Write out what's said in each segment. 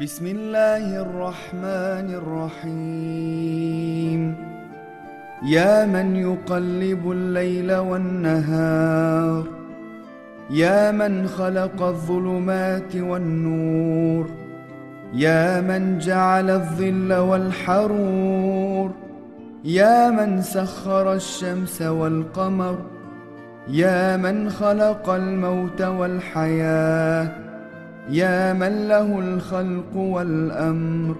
بسم الله الرحمن الرحيم. يا من يقلب الليل والنهار. يا من خلق الظلمات والنور. يا من جعل الظل والحرور. يا من سخر الشمس والقمر. يا من خلق الموت والحياة. يا من له الخلق والأمر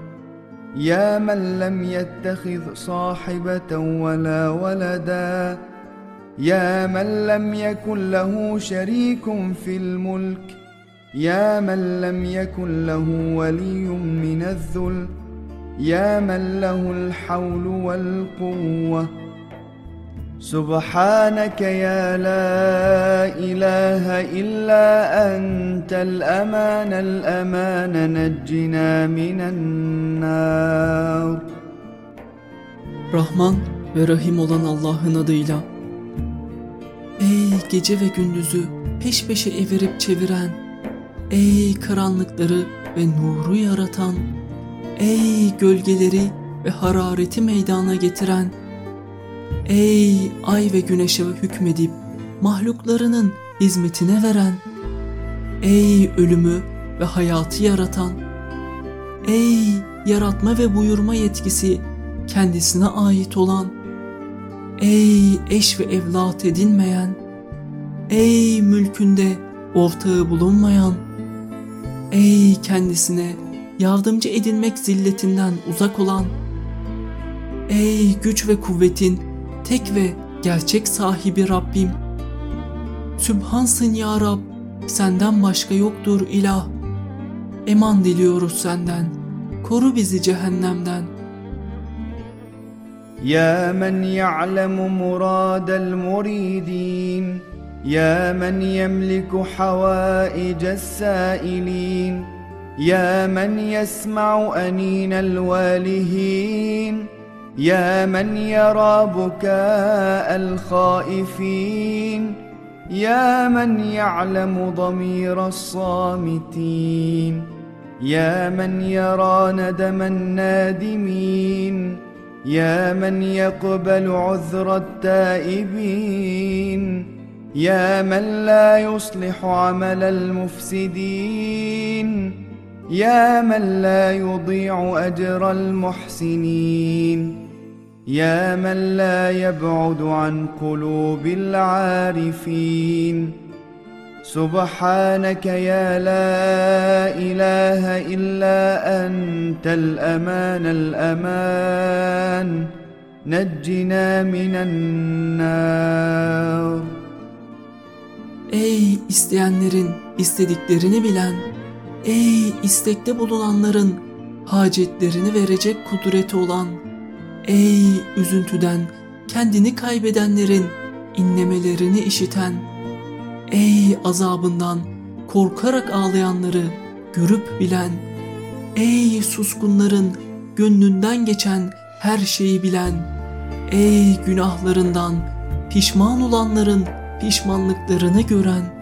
يا من لم يتخذ صاحبة ولا ولدا يا من لم يكن له شريك في الملك يا من لم يكن له ولي من الذل يا من له الحول والقوة. سبحانك يا لا اله الا انت الامان الامان نجنا من النار Rahman ve Rahim olan Allah'ın adıyla. Ey gece ve gündüzü peş peşe evirip çeviren, ey karanlıkları ve nuru yaratan, ey gölgeleri ve harareti meydana getiren, ey ay ve güneşe hükmedip mahluklarının hizmetine veren, ey ölümü ve hayatı yaratan, ey yaratma ve buyurma yetkisi kendisine ait olan, ey eş ve evlat edinmeyen, ey mülkünde ortağı bulunmayan, ey kendisine yardımcı edinmek zilletinden uzak olan, ey güç ve kuvvetin tek ve gerçek sahibi Rabbim, Sübhansın ya Rab, senden başka yoktur ilah. Eman diliyoruz senden, koru bizi cehennemden. يا من يعلم مراد المريدين يا من يملك حوائج السائلين يا من يسمع انين الوالهين يا من يرى بكاء الخائفين يا من يعلم ضمير الصامتين يا من يرى ندم النادمين يا من يقبل عذر التائبين يا من لا يصلح عمل المفسدين يا من لا يضيع أجر المحسنين. يا من لا يبعد عن قلوب العارفين سبحانك يا لا اله الا انت الامان الامان نجنا من النار Ey isteyenlerin istediklerini bilen, ey istekte bulunanların hacetlerini verecek kudreti olan, ey üzüntüden kendini kaybedenlerin inlemelerini işiten, ey azabından korkarak ağlayanları görüp bilen, ey suskunların gönlünden geçen her şeyi bilen, ey günahlarından pişman olanların pişmanlıklarını gören,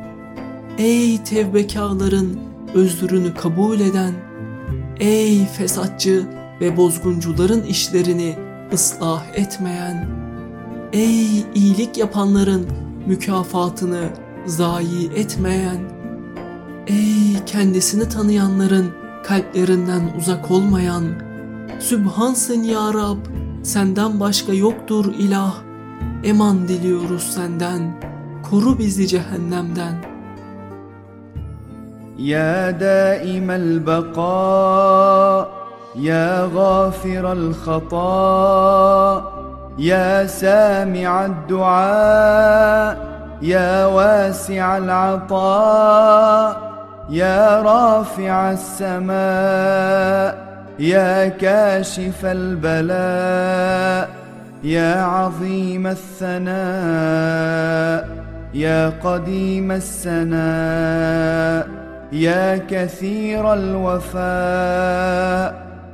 ey tevbekarların özrünü kabul eden, ey fesatçı ve bozguncuların işlerini ıslah etmeyen, ey iyilik yapanların mükafatını zayi etmeyen, ey kendisini tanıyanların kalplerinden uzak olmayan, Sübhansın ya Rab, senden başka yoktur ilah, eman diliyoruz senden, koru bizi cehennemden. يا دائم البقاء يا غافر الخطاء يا سامع الدعاء يا واسع العطاء يا رافع السماء يا كاشف البلاء يا عظيم الثناء يا قديم السناء يا كثير الوفاء.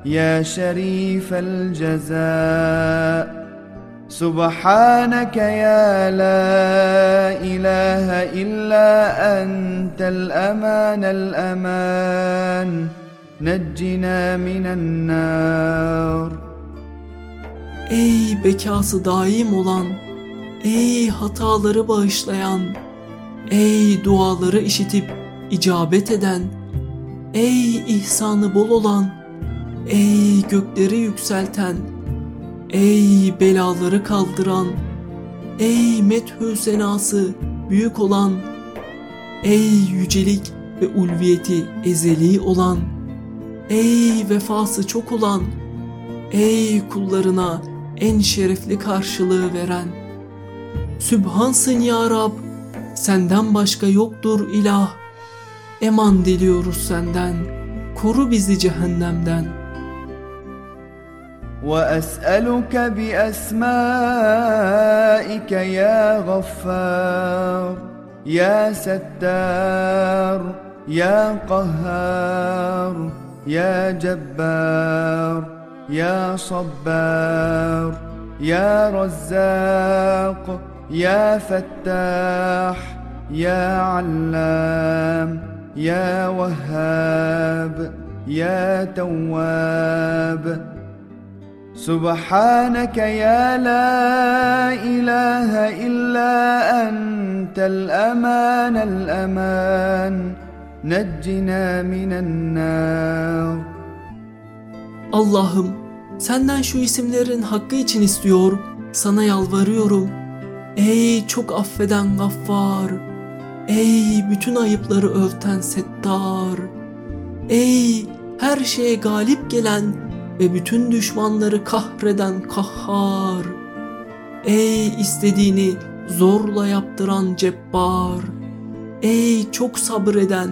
يا شريف الجزاء سبحانك يا لا اله الا انت الامان الامان نجنا من النار Ey bekası daim olan, ey hataları bağışlayan, ey duaları işitip icabet eden, ey ihsanı bol olan, ey gökleri yükselten, ey belaları kaldıran, ey methü senası büyük olan, ey yücelik ve ulviyeti ezeli olan, ey vefası çok olan, ey kullarına en şerefli karşılığı veren. Sübhansın ya Rab, senden başka yoktur ilah. Eman diliyoruz senden, koru bizi cehennemden. وأسألك بأسمائك يا غفار يا ستار يا قهار يا جبار يا صبار يا رزاق يا فتاح يا علام يا وهاب يا تواب. سبحانك يا لا إله إلا أنت الأمان الأمان نجنا من النار Allah'ım senden şu isimlerin hakkı için istiyor, sana yalvarıyorum. Ey çok affeden gaffar, ey bütün ayıpları örten settar, ey her şeye galip gelen ve bütün düşmanları kahreden kahhar, ey istediğini zorla yaptıran cebbar, ey çok sabreden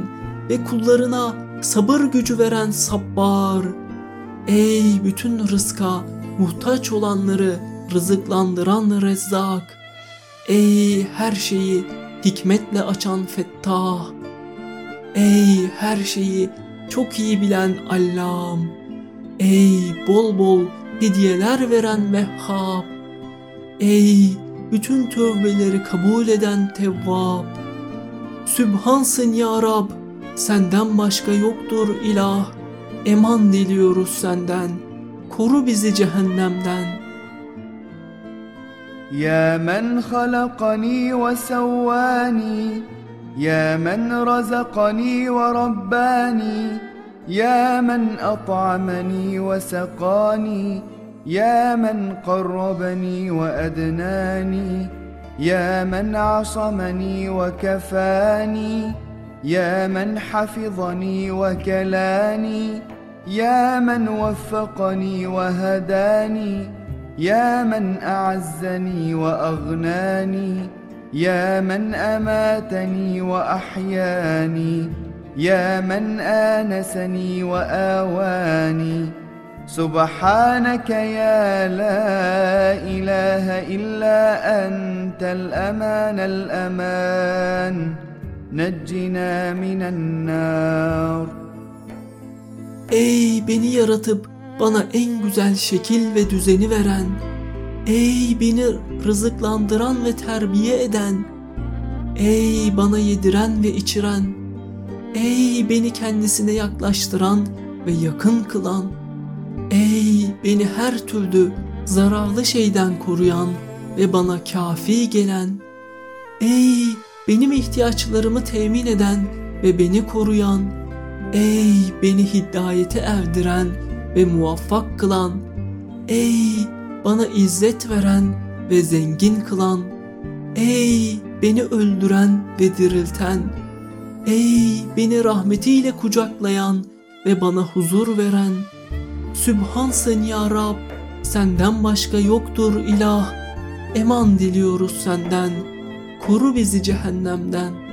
ve kullarına sabır gücü veren sabbar, Ey bütün rızka muhtaç olanları rızıklandıran rezzak. Ey her şeyi hikmetle açan fettah. Ey her şeyi çok iyi bilen allam. Ey bol bol hediyeler veren vehhab. Ey bütün tövbeleri kabul eden tevvab. Sübhansın ya Rab, senden başka yoktur ilah. Eman diliyoruz senden. Koru bizi cehennemden. يا من خلقني وسواني يا من رزقني ورباني يا من أطعمني وسقاني يا من قربني وأدناني يا من عصمني وكفاني يا من حفظني وكلاني يا من وفقني وهداني يا من أعزني وأغناني يا من أماتني وأحياني. يا من آنسني وآواني سبحانك يا لا إله إلا أنت الأمان الأمان نجنا من النار Ey beni yaratıp bana en güzel şekil ve düzeni veren, ey beni rızıklandıran ve terbiye eden, ey bana yediren ve içiren, ey beni kendisine yaklaştıran ve yakın kılan, ey beni her türlü zararlı şeyden koruyan ve bana kafi gelen, ey benim ihtiyaçlarımı temin eden ve beni koruyan, ey beni hidayete erdiren ve muvaffak kılan, ey bana izzet veren ve zengin kılan, ey beni öldüren ve dirilten, ey beni rahmetiyle kucaklayan ve bana huzur veren, Sübhansın ya Rab, senden başka yoktur ilah, eman diliyoruz senden, koru bizi cehennemden.''